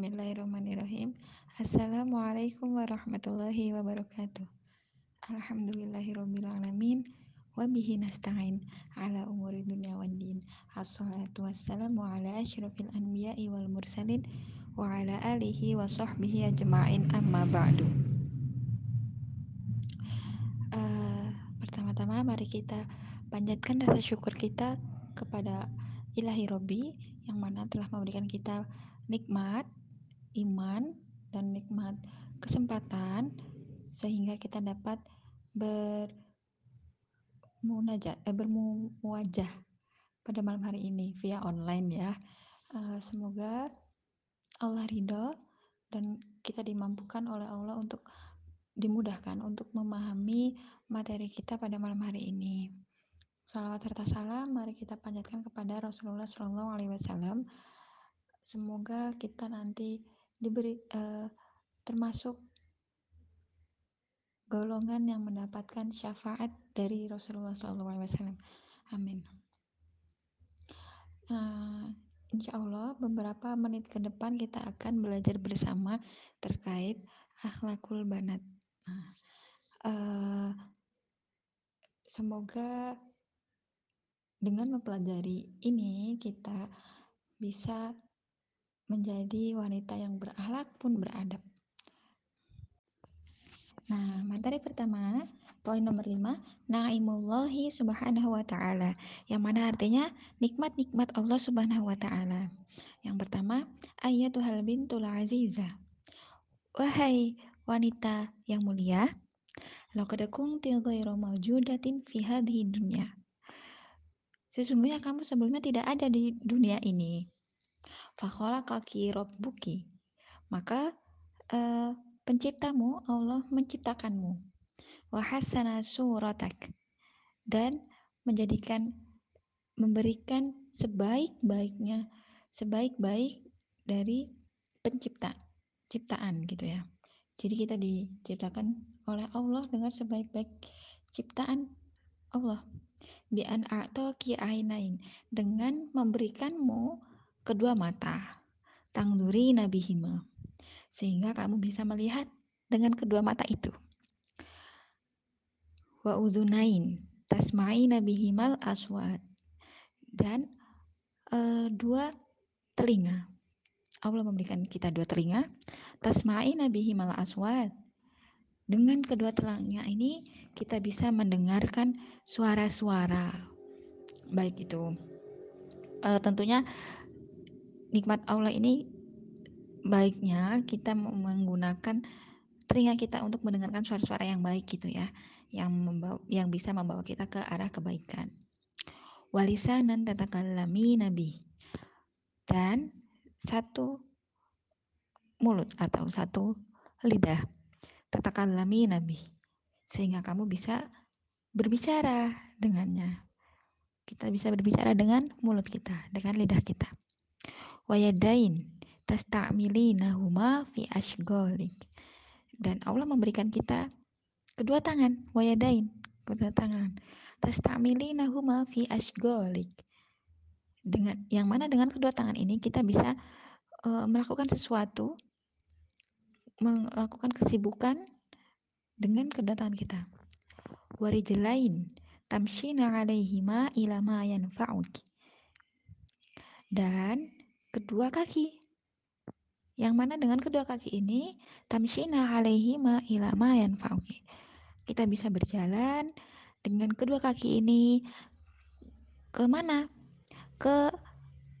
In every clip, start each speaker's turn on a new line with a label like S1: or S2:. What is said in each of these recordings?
S1: Bismillahirrahmanirrahim. Assalamualaikum warahmatullahi wabarakatuh. Alhamdulillahirrabbilalamin. Wabihi nasta'in ala umuri dunia wad din. Assalatu wassalamu ala asyrafil anbiya'i wal mursalin wa ala alihi wa sahbihi ajma'in amma ba'du. Uh, pertama-tama mari kita panjatkan rasa syukur kita kepada ilahi Robi yang mana telah memberikan kita nikmat iman dan nikmat kesempatan sehingga kita dapat bermunajat eh, bermuwajah pada malam hari ini via online ya. Uh, semoga Allah ridho dan kita dimampukan oleh Allah untuk dimudahkan untuk memahami materi kita pada malam hari ini. Salawat serta salam mari kita panjatkan kepada Rasulullah Shallallahu Alaihi Wasallam Semoga kita nanti diberi uh, termasuk golongan yang mendapatkan syafaat dari Rasulullah SAW. Amin. Uh, insya Allah beberapa menit ke depan kita akan belajar bersama terkait akhlakul banat. Uh, semoga dengan mempelajari ini kita bisa menjadi wanita yang berakhlak pun beradab. Nah, materi pertama, poin nomor 5, na'imullahi subhanahu wa ta'ala, yang mana artinya nikmat-nikmat Allah subhanahu wa ta'ala. Yang pertama, ayatuhal bintul aziza. Wahai wanita yang mulia, laqad kunti ghairu mawjudatin fi hadhihi dunya. Sesungguhnya kamu sebelumnya tidak ada di dunia ini Fakhola kaki buki. Maka uh, penciptamu Allah menciptakanmu. Wahasana suratak. Dan menjadikan memberikan sebaik-baiknya sebaik-baik dari pencipta ciptaan gitu ya. Jadi kita diciptakan oleh Allah dengan sebaik-baik ciptaan Allah. Bi an a'taki ainain dengan memberikanmu kedua mata, tangduri nabihima, sehingga kamu bisa melihat dengan kedua mata itu. Wa udhunain, tasma'i nabihimal aswad, dan uh, dua telinga. Allah memberikan kita dua telinga, tasma'i nabihimal aswad. Dengan kedua telinga ini kita bisa mendengarkan suara-suara, baik itu uh, tentunya nikmat Allah ini baiknya kita menggunakan telinga kita untuk mendengarkan suara-suara yang baik gitu ya yang membawa, yang bisa membawa kita ke arah kebaikan. Walisanan tatakallami nabi. Dan satu mulut atau satu lidah. Tatakallami nabi. Sehingga kamu bisa berbicara dengannya. Kita bisa berbicara dengan mulut kita dengan lidah kita wayadain nahuma fi ashgolik dan Allah memberikan kita kedua tangan wayadain kedua tangan. Nahuma fi ashgolik dengan yang mana dengan kedua tangan ini kita bisa uh, melakukan sesuatu melakukan kesibukan dengan kedua tangan kita. Warijlain tamshina alaihima ilama yanfa'uki dan kedua kaki. Yang mana dengan kedua kaki ini tamshina alaihi ma ilama yanfa'uki. Kita bisa berjalan dengan kedua kaki ini ke mana? Ke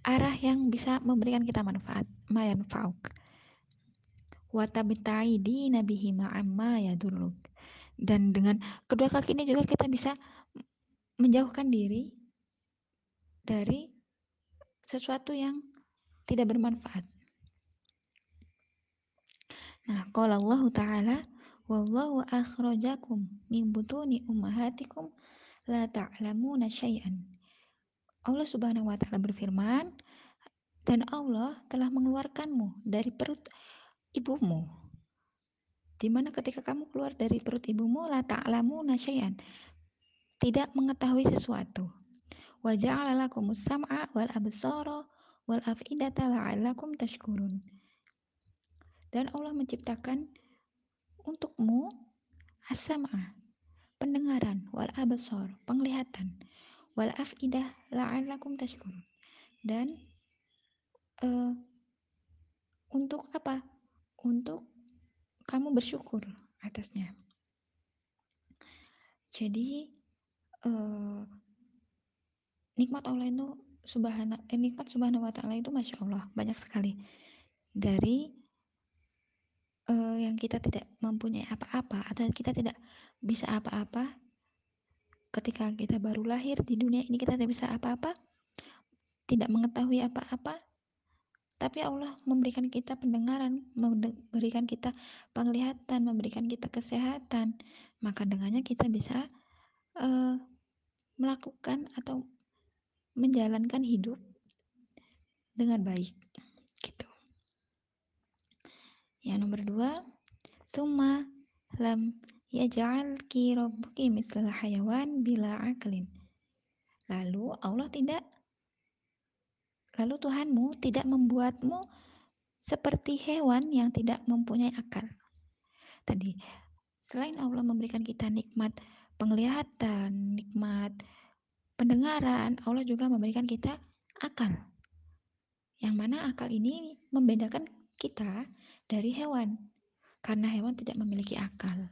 S1: arah yang bisa memberikan kita manfaat, ma yanfa'uk. Wa tabtaidi nabihi amma yadurruk. Dan dengan kedua kaki ini juga kita bisa menjauhkan diri dari sesuatu yang tidak bermanfaat. Nah, qala Allah Ta'ala, "Wallahu akhrajakum min butuni ummahatikum la ta'lamuna syai'an." Allah Subhanahu wa taala berfirman, dan Allah telah mengeluarkanmu dari perut ibumu. Di mana ketika kamu keluar dari perut ibumu la ta'lamuna syai'an. Tidak mengetahui sesuatu. Wa ja'ala lakumus sam'a wal absara wal afidata la'allakum tashkurun. Dan Allah menciptakan untukmu as-sam'a, pendengaran, wal absar, penglihatan, wal afidah la'allakum tashkurun. Dan uh, untuk apa? Untuk kamu bersyukur atasnya. Jadi uh, nikmat Allah itu subhana eh, nikmat subhanahu wa taala itu masya Allah banyak sekali. Dari uh, yang kita tidak mempunyai apa-apa atau kita tidak bisa apa-apa ketika kita baru lahir di dunia ini kita tidak bisa apa-apa tidak mengetahui apa-apa tapi Allah memberikan kita pendengaran, memberikan kita penglihatan, memberikan kita kesehatan, maka dengannya kita bisa uh, melakukan atau menjalankan hidup dengan baik gitu. Yang nomor dua summa lam yaj'al ki rabbuki mislah hayawan bila aklin lalu Allah tidak lalu Tuhanmu tidak membuatmu seperti hewan yang tidak mempunyai akal. Tadi selain Allah memberikan kita nikmat penglihatan, nikmat pendengaran, Allah juga memberikan kita akal. Yang mana akal ini membedakan kita dari hewan. Karena hewan tidak memiliki akal.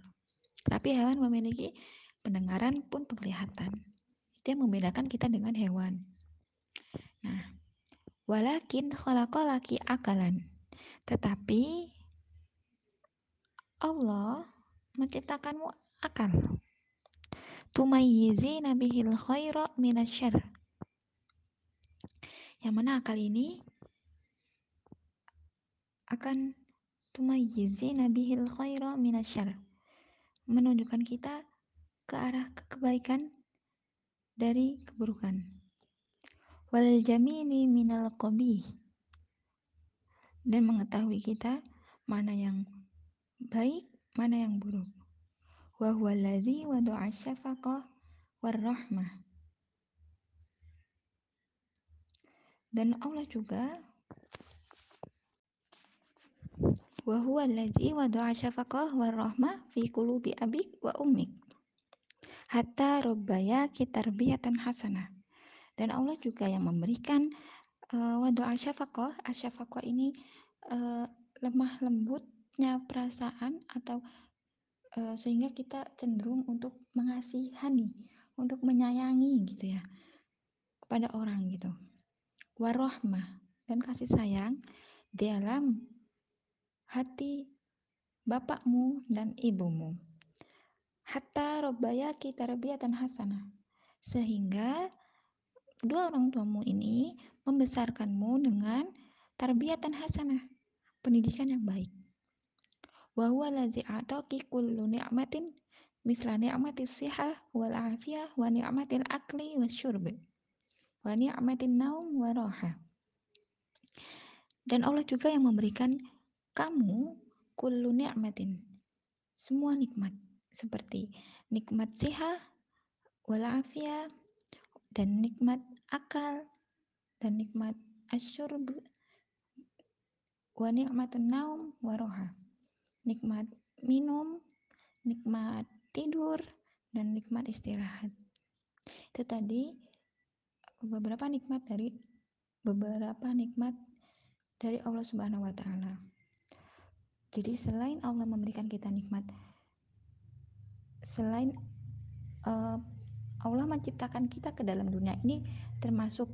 S1: Tapi hewan memiliki pendengaran pun penglihatan. Itu yang membedakan kita dengan hewan. Nah, walakin khalaqalaki akalan. Tetapi Allah menciptakanmu akal. Tumayyizina bihil khaira minasyar. Yang mana akal ini akan tumayyizina bihil khaira minasyar. Menunjukkan kita ke arah kebaikan dari keburukan. Wal jamini minal qabih. Dan mengetahui kita mana yang baik, mana yang buruk wa huwa alladhi wada'a syafaqah warahmah dan Allah juga wa huwa alladhi wada'a syafaqah warahmah fi qulubi abik wa ummik. Hatta rabbaya kitarbiyatan hasanah. Dan Allah juga yang memberikan uh, wada'a syafaqah asyafaqah ini uh, lemah lembutnya perasaan atau uh, sehingga kita cenderung untuk mengasihani, untuk menyayangi gitu ya kepada orang gitu. Warohmah dan kasih sayang dalam hati bapakmu dan ibumu. Hatta robbayaki tarbiyatan hasanah. Sehingga kedua orang tuamu ini membesarkanmu dengan tarbiyatan hasanah, pendidikan yang baik wa huwa allazi ataki kullu ni'matin misla ni'mati sihah wal afiyah wa ni'matil akli wasyurb wa ni'matin naum wa raha dan Allah juga yang memberikan kamu kullu ni'matin semua nikmat seperti nikmat sihah wal afiyah dan nikmat akal dan nikmat asyurb wa ni'matun naum wa roha nikmat minum, nikmat tidur, dan nikmat istirahat. Itu tadi beberapa nikmat dari beberapa nikmat dari Allah Subhanahu wa taala. Jadi selain Allah memberikan kita nikmat selain uh, Allah menciptakan kita ke dalam dunia ini termasuk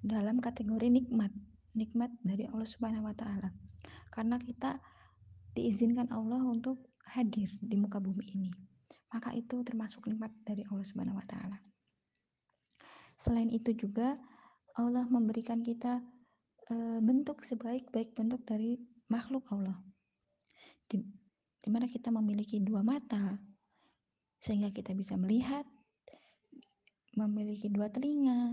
S1: dalam kategori nikmat, nikmat dari Allah Subhanahu wa taala. Karena kita diizinkan Allah untuk hadir di muka bumi ini. Maka itu termasuk nikmat dari Allah Subhanahu wa taala. Selain itu juga Allah memberikan kita e, bentuk sebaik-baik bentuk dari makhluk Allah. Di, di mana kita memiliki dua mata sehingga kita bisa melihat, memiliki dua telinga,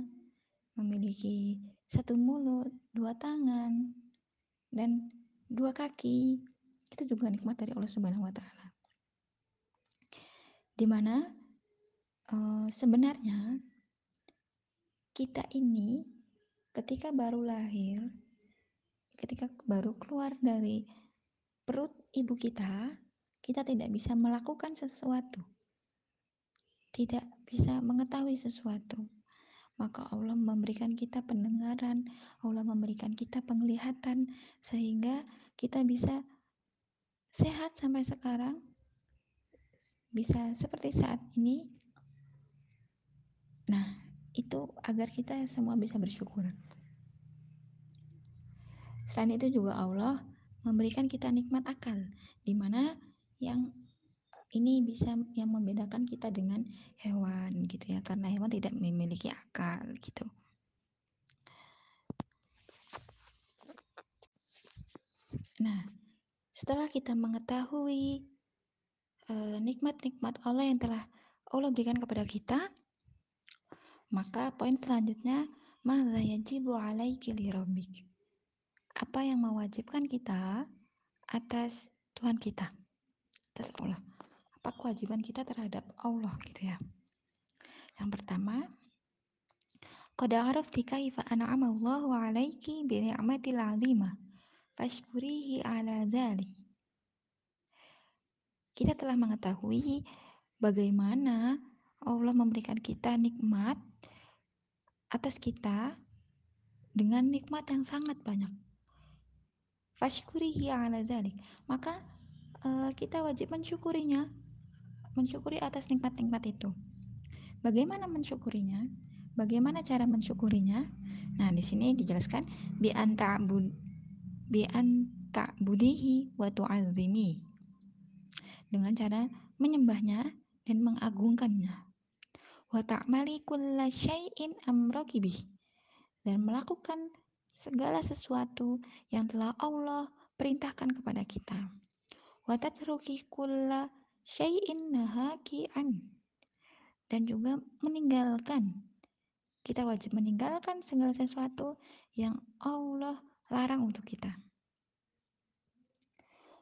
S1: memiliki satu mulut, dua tangan, dan dua kaki, itu juga nikmat dari Allah Subhanahu wa taala. Di mana uh, sebenarnya kita ini ketika baru lahir, ketika baru keluar dari perut ibu kita, kita tidak bisa melakukan sesuatu, tidak bisa mengetahui sesuatu. Maka Allah memberikan kita pendengaran, Allah memberikan kita penglihatan, sehingga kita bisa sehat sampai sekarang, bisa seperti saat ini. Nah, itu agar kita semua bisa bersyukur. Selain itu juga Allah memberikan kita nikmat akal, di mana yang ini bisa yang membedakan kita dengan hewan gitu ya, karena hewan tidak memiliki akal gitu. Nah, setelah kita mengetahui eh, nikmat-nikmat Allah yang telah Allah berikan kepada kita, maka poin selanjutnya, apa yang mewajibkan kita atas Tuhan kita, atas Allah. Apa kewajiban kita terhadap Allah gitu ya. Yang pertama, Qad arafti kaifa an'ama Allahu 'alaiki bi ni'matil 'azimah fashkurihi 'ala dzalik. Kita telah mengetahui bagaimana Allah memberikan kita nikmat atas kita dengan nikmat yang sangat banyak. Fashkurihi ala zalik maka uh, kita wajib mensyukurinya mensyukuri atas nikmat-nikmat itu. Bagaimana mensyukurinya? Bagaimana cara mensyukurinya? Nah di sini dijelaskan bi bi anta'budihi wa tu'azzimi dengan cara menyembahnya dan mengagungkannya wa ta'mali kulla syai'in amrakibih dan melakukan segala sesuatu yang telah Allah perintahkan kepada kita. Wa tatruki kulla syai'in nahaki an. Dan juga meninggalkan. Kita wajib meninggalkan segala sesuatu yang Allah larang untuk kita.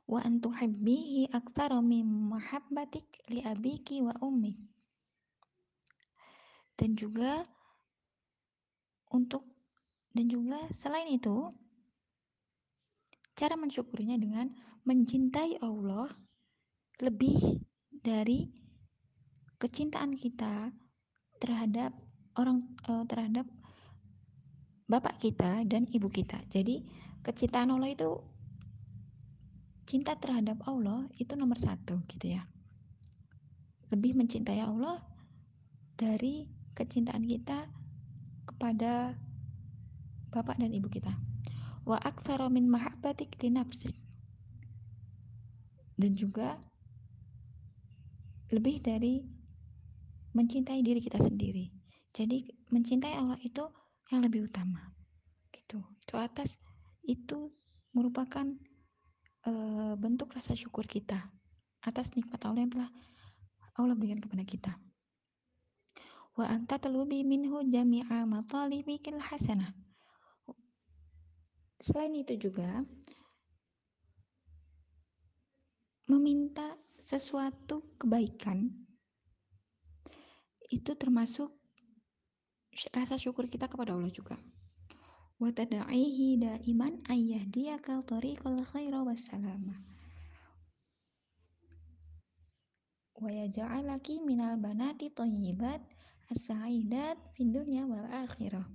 S1: Wa antuhibbihi aktsara min mahabbatik li abiki wa ummik. Dan juga untuk dan juga selain itu, cara mensyukurinya dengan mencintai Allah lebih dari kecintaan kita terhadap orang uh, terhadap bapak kita dan ibu kita. Jadi kecintaan Allah itu cinta terhadap Allah itu nomor satu gitu ya. Lebih mencintai Allah dari kecintaan kita kepada bapak dan ibu kita. Wa aktsara min mahabbatik li nafsik. Dan juga lebih dari mencintai diri kita sendiri. Jadi mencintai Allah itu yang lebih utama. Gitu. Itu atas itu merupakan uh, bentuk rasa syukur kita atas nikmat Allah yang telah Allah berikan kepada kita. Wa anta talubi minhu jami'a matalibikil hasanah Selain itu juga meminta sesuatu kebaikan itu termasuk rasa syukur kita kepada Allah juga. Wa tad'ihi daiman ayyahdiyaka tariqal khaira wassalama. Wa yaj'alaki minal banati thayyibat as-sa'idat fid dunya wal akhirah.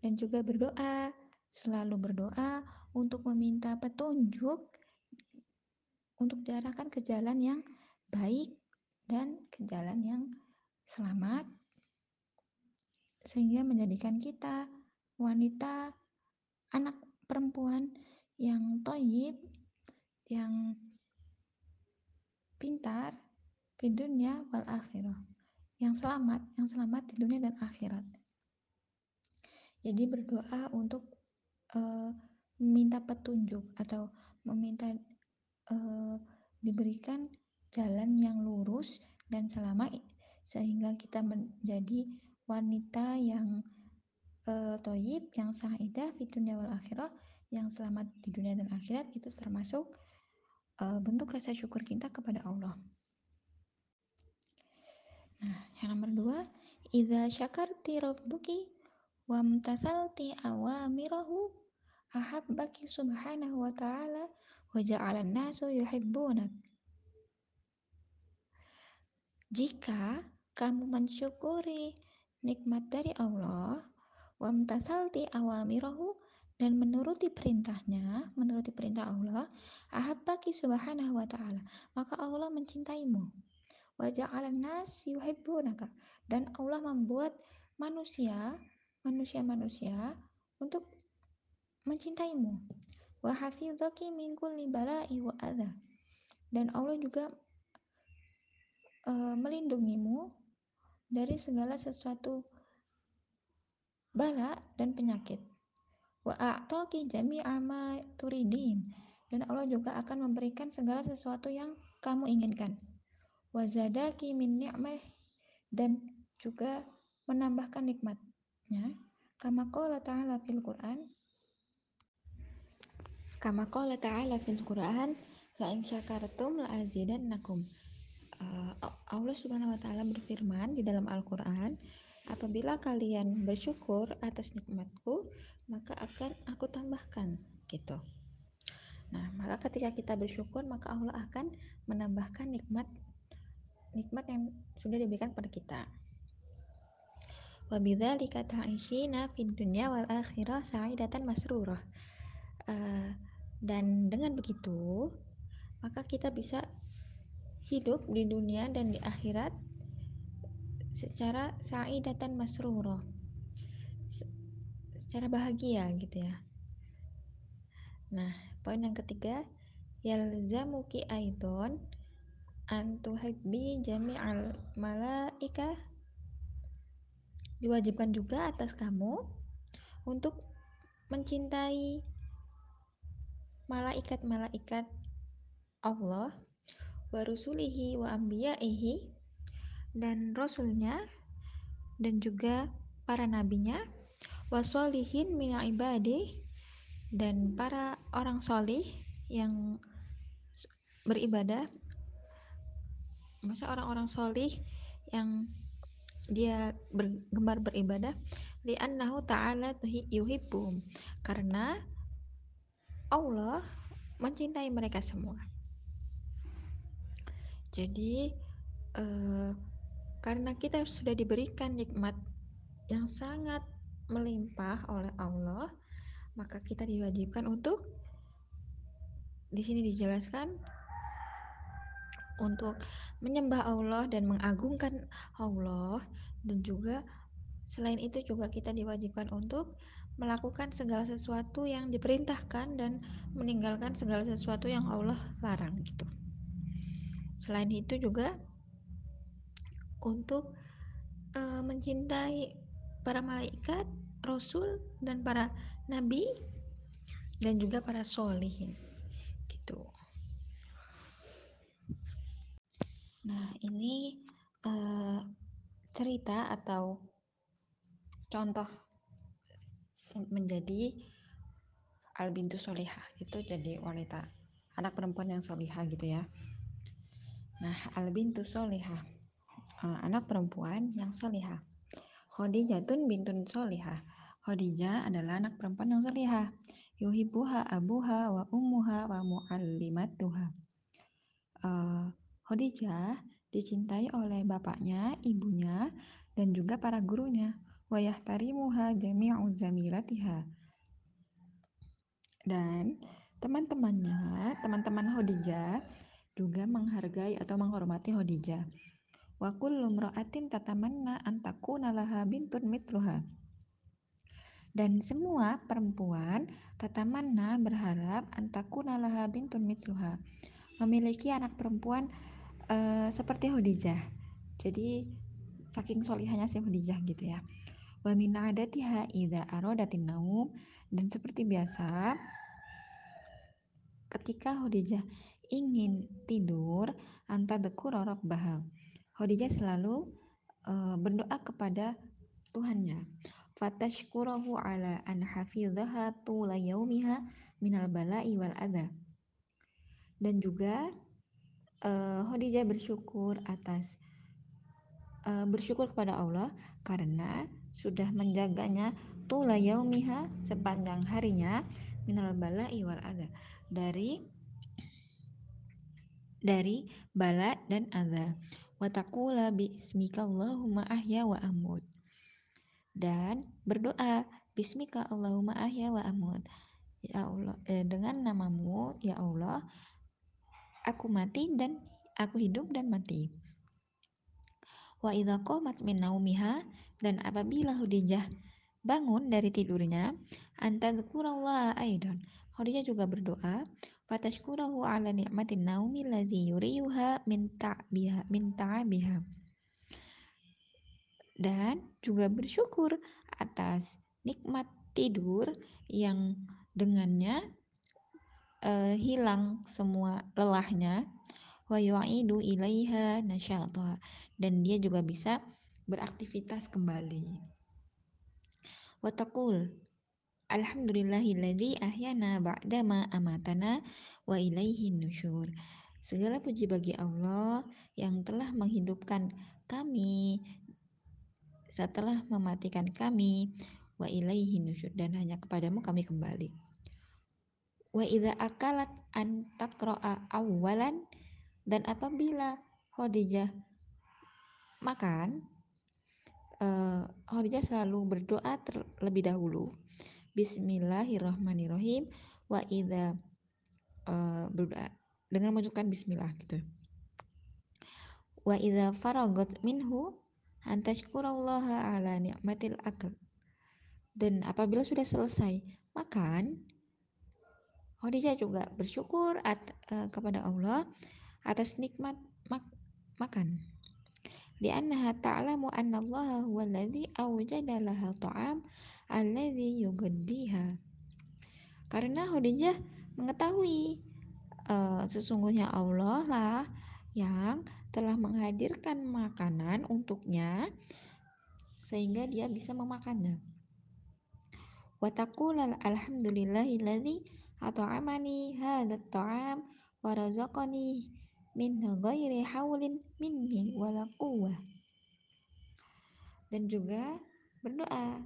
S1: Dan juga berdoa selalu berdoa untuk meminta petunjuk untuk diarahkan ke jalan yang baik dan ke jalan yang selamat sehingga menjadikan kita wanita anak perempuan yang toyib yang pintar di dunia wal akhirah. Yang selamat yang selamat di dunia dan akhirat. Jadi berdoa untuk uh, meminta petunjuk atau meminta uh, diberikan jalan yang lurus dan selamat sehingga kita menjadi wanita yang uh, toyib, yang sahidah di dunia wal akhirah, yang selamat di dunia dan akhirat itu termasuk uh, bentuk rasa syukur kita kepada Allah. Nah, yang nomor dua, idza syakarti rabbuki wamtasalti awamirahu ahabbaki subhanahu wa ta'ala wa wa ja'alan nasu yuhibbunak. Jika kamu mensyukuri nikmat dari Allah, wamtasalti awamirahu dan menuruti perintahnya, menuruti perintah Allah, ahabbaki subhanahu wa ta'ala, maka Allah mencintaimu. Wa ja'alan nas yuhibbunaka dan Allah membuat manusia, manusia-manusia untuk mencintaimu. Wa hafizaki min kulli bala'i wa. Dan Allah juga uh, melindungimu dari segala sesuatu bala dan penyakit. Wa a'taki jami'a ma turidin. Dan Allah juga akan memberikan segala sesuatu yang kamu inginkan. Wa zadaki min ni'mah dan juga menambahkan nikmatnya. Kama qala ta'ala fil Qur'an. Kama qala ta'ala fil Qur'an, la in syakartum la azidannakum. Uh, Allah Subhanahu wa taala berfirman di dalam Al-Qur'an, Apabila kalian bersyukur atas nikmatku, maka akan aku tambahkan gitu. Nah, maka ketika kita bersyukur, maka Allah akan menambahkan nikmat nikmat yang sudah diberikan kepada kita. Wa bidzalika ta'ishina fid dunya wal akhirah sa'idatan masrurah. Uh, dan dengan begitu, maka kita bisa hidup di dunia dan di akhirat secara sa'idatan masruro secara bahagia gitu ya. Nah poin yang ketiga yalzamuki aidon antuhibbi jami'al malaika. Diwajibkan juga atas kamu untuk mencintai malaikat-malaikat Allah wa rusulihi wa ambiyaihi dan rasulnya dan juga para nabinya wasolihin min ibadi dan para orang solih yang beribadah. Masa orang-orang solih yang dia gemar beribadah. Li'annahu ta'ala yuhibbum karena Allah mencintai mereka semua jadi uh, karena kita sudah diberikan nikmat yang sangat melimpah oleh Allah, maka kita diwajibkan untuk di sini dijelaskan untuk menyembah Allah dan mengagungkan Allah dan juga selain itu juga kita diwajibkan untuk melakukan segala sesuatu yang diperintahkan dan meninggalkan segala sesuatu yang Allah larang gitu. Selain itu juga untuk uh, mencintai para malaikat, rasul dan para nabi dan juga para solihin gitu. Nah ini uh, cerita atau contoh menjadi albintu solihah itu jadi wanita anak perempuan yang solihah gitu ya. Nah albintu solihah uh, anak perempuan yang solihah. Khadijatun bintun solihah. Khadijah adalah anak perempuan yang solihah. Yuhibuha abuha wa ummuha wa mu'allimatuha. Uh, Khadijah dicintai oleh bapaknya, ibunya, dan juga para gurunya. Wa yahtarimuha jami'u zamilatiha. Dan teman-temannya, teman-teman Khadijah juga menghargai atau menghormati Khadijah. Wa kullu mra'atin tatamanna an takuna laha bintun mitluha dan semua perempuan tatamanna berharap antakuna laha bintun mitluha memiliki anak perempuan uh, seperti Khadijah. Jadi saking solihanya si Khadijah gitu ya. Wa min adatiha idza aradatin naum. Dan seperti biasa ketika Khadijah ingin tidur anta dekura rabbaha Khadijah selalu uh, berdoa kepada Tuhannya. Fatashkurahu ala an hafidhaha tula yaumiha minal bala'i wal adha. Dan juga uh, Khadijah bersyukur atas uh, bersyukur kepada Allah karena sudah menjaganya tula yaumiha sepanjang harinya minal bala'i wal adha dari dari bala dan adza. Wa taqula bismika Allahumma ahya wa amut. Dan berdoa bismika Allahumma ahya wa amut. Ya Allah, eh, dengan namamu ya Allah aku mati dan aku hidup dan mati. Wa idza qamat min naumiha dan apabila Khadijah bangun dari tidurnya antadzkurallaha aidan. Khadijah juga berdoa fatashkurahu ala ni'matin naumi ladzi yuriyuha min ta'biha min ta'biha. Dan juga bersyukur atas nikmat tidur yang dengannya uh, hilang semua lelahnya. Wa yu'idu ilaiha nasyata dan dia juga bisa beraktivitas kembali. Wa taqul alhamdulillahilladzi ahyana ba'dama amatana wa ilaihi nusyur. Segala puji bagi Allah yang telah menghidupkan kami setelah mematikan kami wa ilaihi nusyur dan hanya kepadamu kami kembali. Wa idza akalat an taqra'a awwalan dan apabila Khadijah makan uh, Khadijah selalu berdoa terlebih dahulu Bismillahirrahmanirrahim. Wa idza uh, dengan mengucapkan bismillah gitu. Wa idza faragat minhu antashkurallaha ala ni'matil akal. Dan apabila sudah selesai makan Khadijah juga bersyukur at, uh, kepada Allah atas nikmat mak makan. Li'annaha ta'lamu anna Allah huwa alladhi awjada laha ta'am alladhi yugaddiha. Karena Khadijah mengetahui uh, sesungguhnya Allah lah yang telah menghadirkan makanan untuknya sehingga dia bisa memakannya. Wa taqula alhamdulillahilladzi at'amani hadzal ta'am wa razaqani min ghairi haulin minni wala quwwah. Dan juga berdoa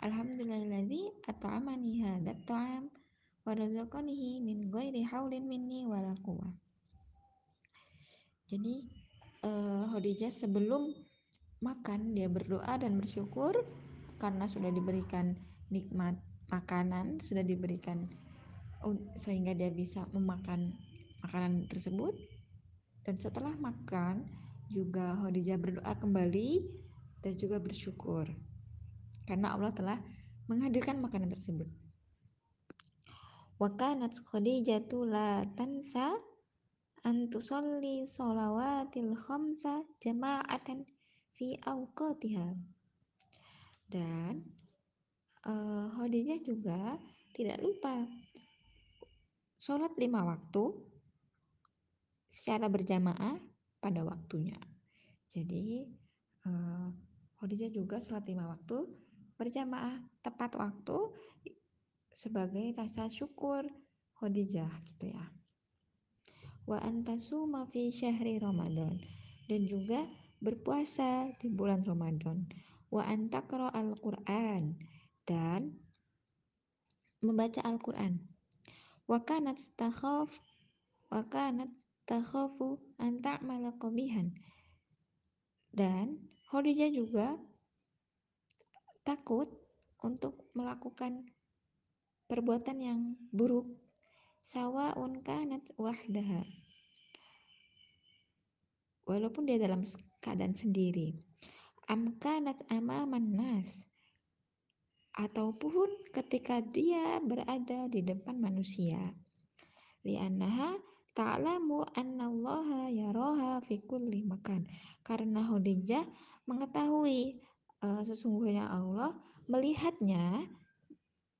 S1: Alhamdulillahi at'amani hadzal ta'am wa razaqanihi min ghairi haulin minni wala quwwah. Jadi uh, Khadijah sebelum makan dia berdoa dan bersyukur karena sudah diberikan nikmat makanan sudah diberikan sehingga dia bisa memakan makanan tersebut dan setelah makan juga Khadijah berdoa kembali dan juga bersyukur karena Allah telah menghadirkan makanan tersebut. Wa kanat Khadijatu la tansa an tusalli shalawatil khamsa jama'atan fi awqatiha. Dan uh, Khadijah juga tidak lupa sholat lima waktu secara berjamaah pada waktunya. Jadi uh, Khadijah juga sholat lima waktu berjamaah tepat waktu sebagai rasa syukur Khadijah gitu ya. Wa antasuma fi syahri Ramadan dan juga berpuasa di bulan Ramadan. Wa antakro al-Quran dan membaca Al-Quran. Wakanat takhaf wakanat takhafu ta'mala qabihan. Dan Khadijah juga takut untuk melakukan perbuatan yang buruk sawaun kanat wahdaha walaupun dia dalam keadaan sendiri amkanat amaman nas ataupun ketika dia berada di depan manusia. Li'annaha ta'lamu annallaha yaraha fi kulli makan. Karena Khadijah mengetahui uh, sesungguhnya Allah melihatnya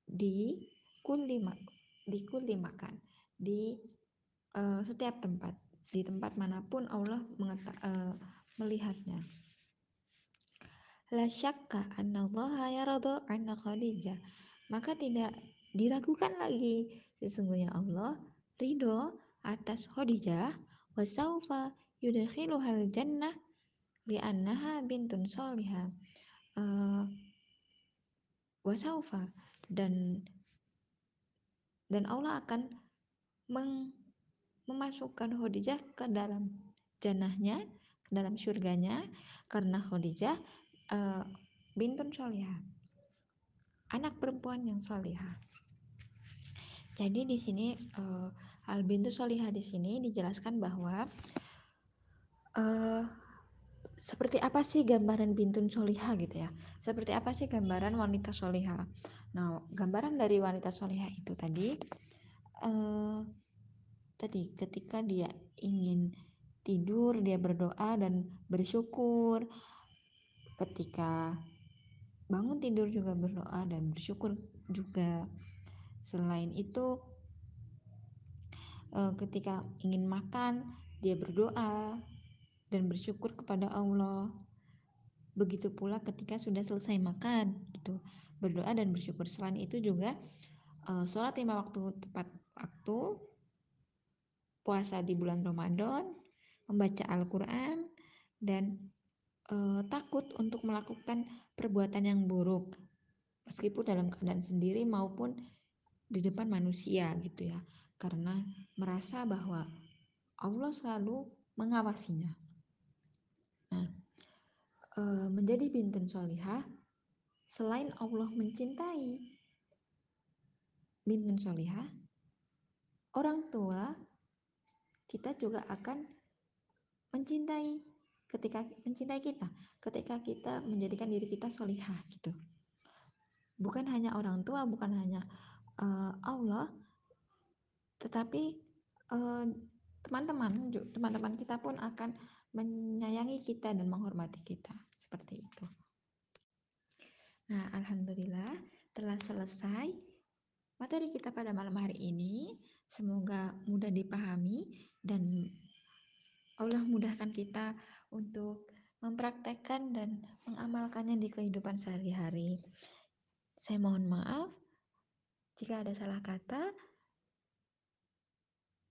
S1: di kulli di kulli makan, di uh, setiap tempat, di tempat mana pun Allah uh, melihatnya la syakka annallaha yaradu anna Khadijah maka tidak diragukan lagi sesungguhnya Allah ridho atas Khadijah wa saufa yudkhiluhal jannah li'annaha bintun solihah uh, wa saufa dan dan Allah akan meng, memasukkan Khadijah ke dalam janahnya, ke dalam surganya karena Khadijah uh, bintun solihah, anak perempuan yang solihah. Jadi di sini uh, al bintu solihah di sini dijelaskan bahwa uh, seperti apa sih gambaran bintun solihah gitu ya? Seperti apa sih gambaran wanita solihah? Nah, gambaran dari wanita solihah itu tadi uh, tadi ketika dia ingin tidur dia berdoa dan bersyukur ketika bangun tidur juga berdoa dan bersyukur juga Selain itu, ketika ingin makan, dia berdoa dan bersyukur kepada Allah. Begitu pula ketika sudah selesai makan, gitu, berdoa dan bersyukur. Selain itu juga eh, sholat lima waktu tepat waktu, puasa di bulan Ramadan, membaca Al-Quran, dan uh, takut untuk melakukan perbuatan yang buruk, meskipun dalam keadaan sendiri maupun di depan manusia gitu ya karena merasa bahwa Allah selalu mengawasinya. Nah e, menjadi bintun solihah selain Allah mencintai bintun solihah orang tua kita juga akan mencintai ketika mencintai kita ketika kita menjadikan diri kita solihah gitu. Bukan hanya orang tua bukan hanya uh, Allah tetapi uh, teman-teman teman-teman kita pun akan menyayangi kita dan menghormati kita. Seperti itu. Nah alhamdulillah telah selesai materi kita pada malam hari ini. Semoga mudah dipahami dan Allah mudahkan kita untuk mempraktekkan dan mengamalkannya di kehidupan sehari-hari. Saya mohon maaf jika ada salah kata,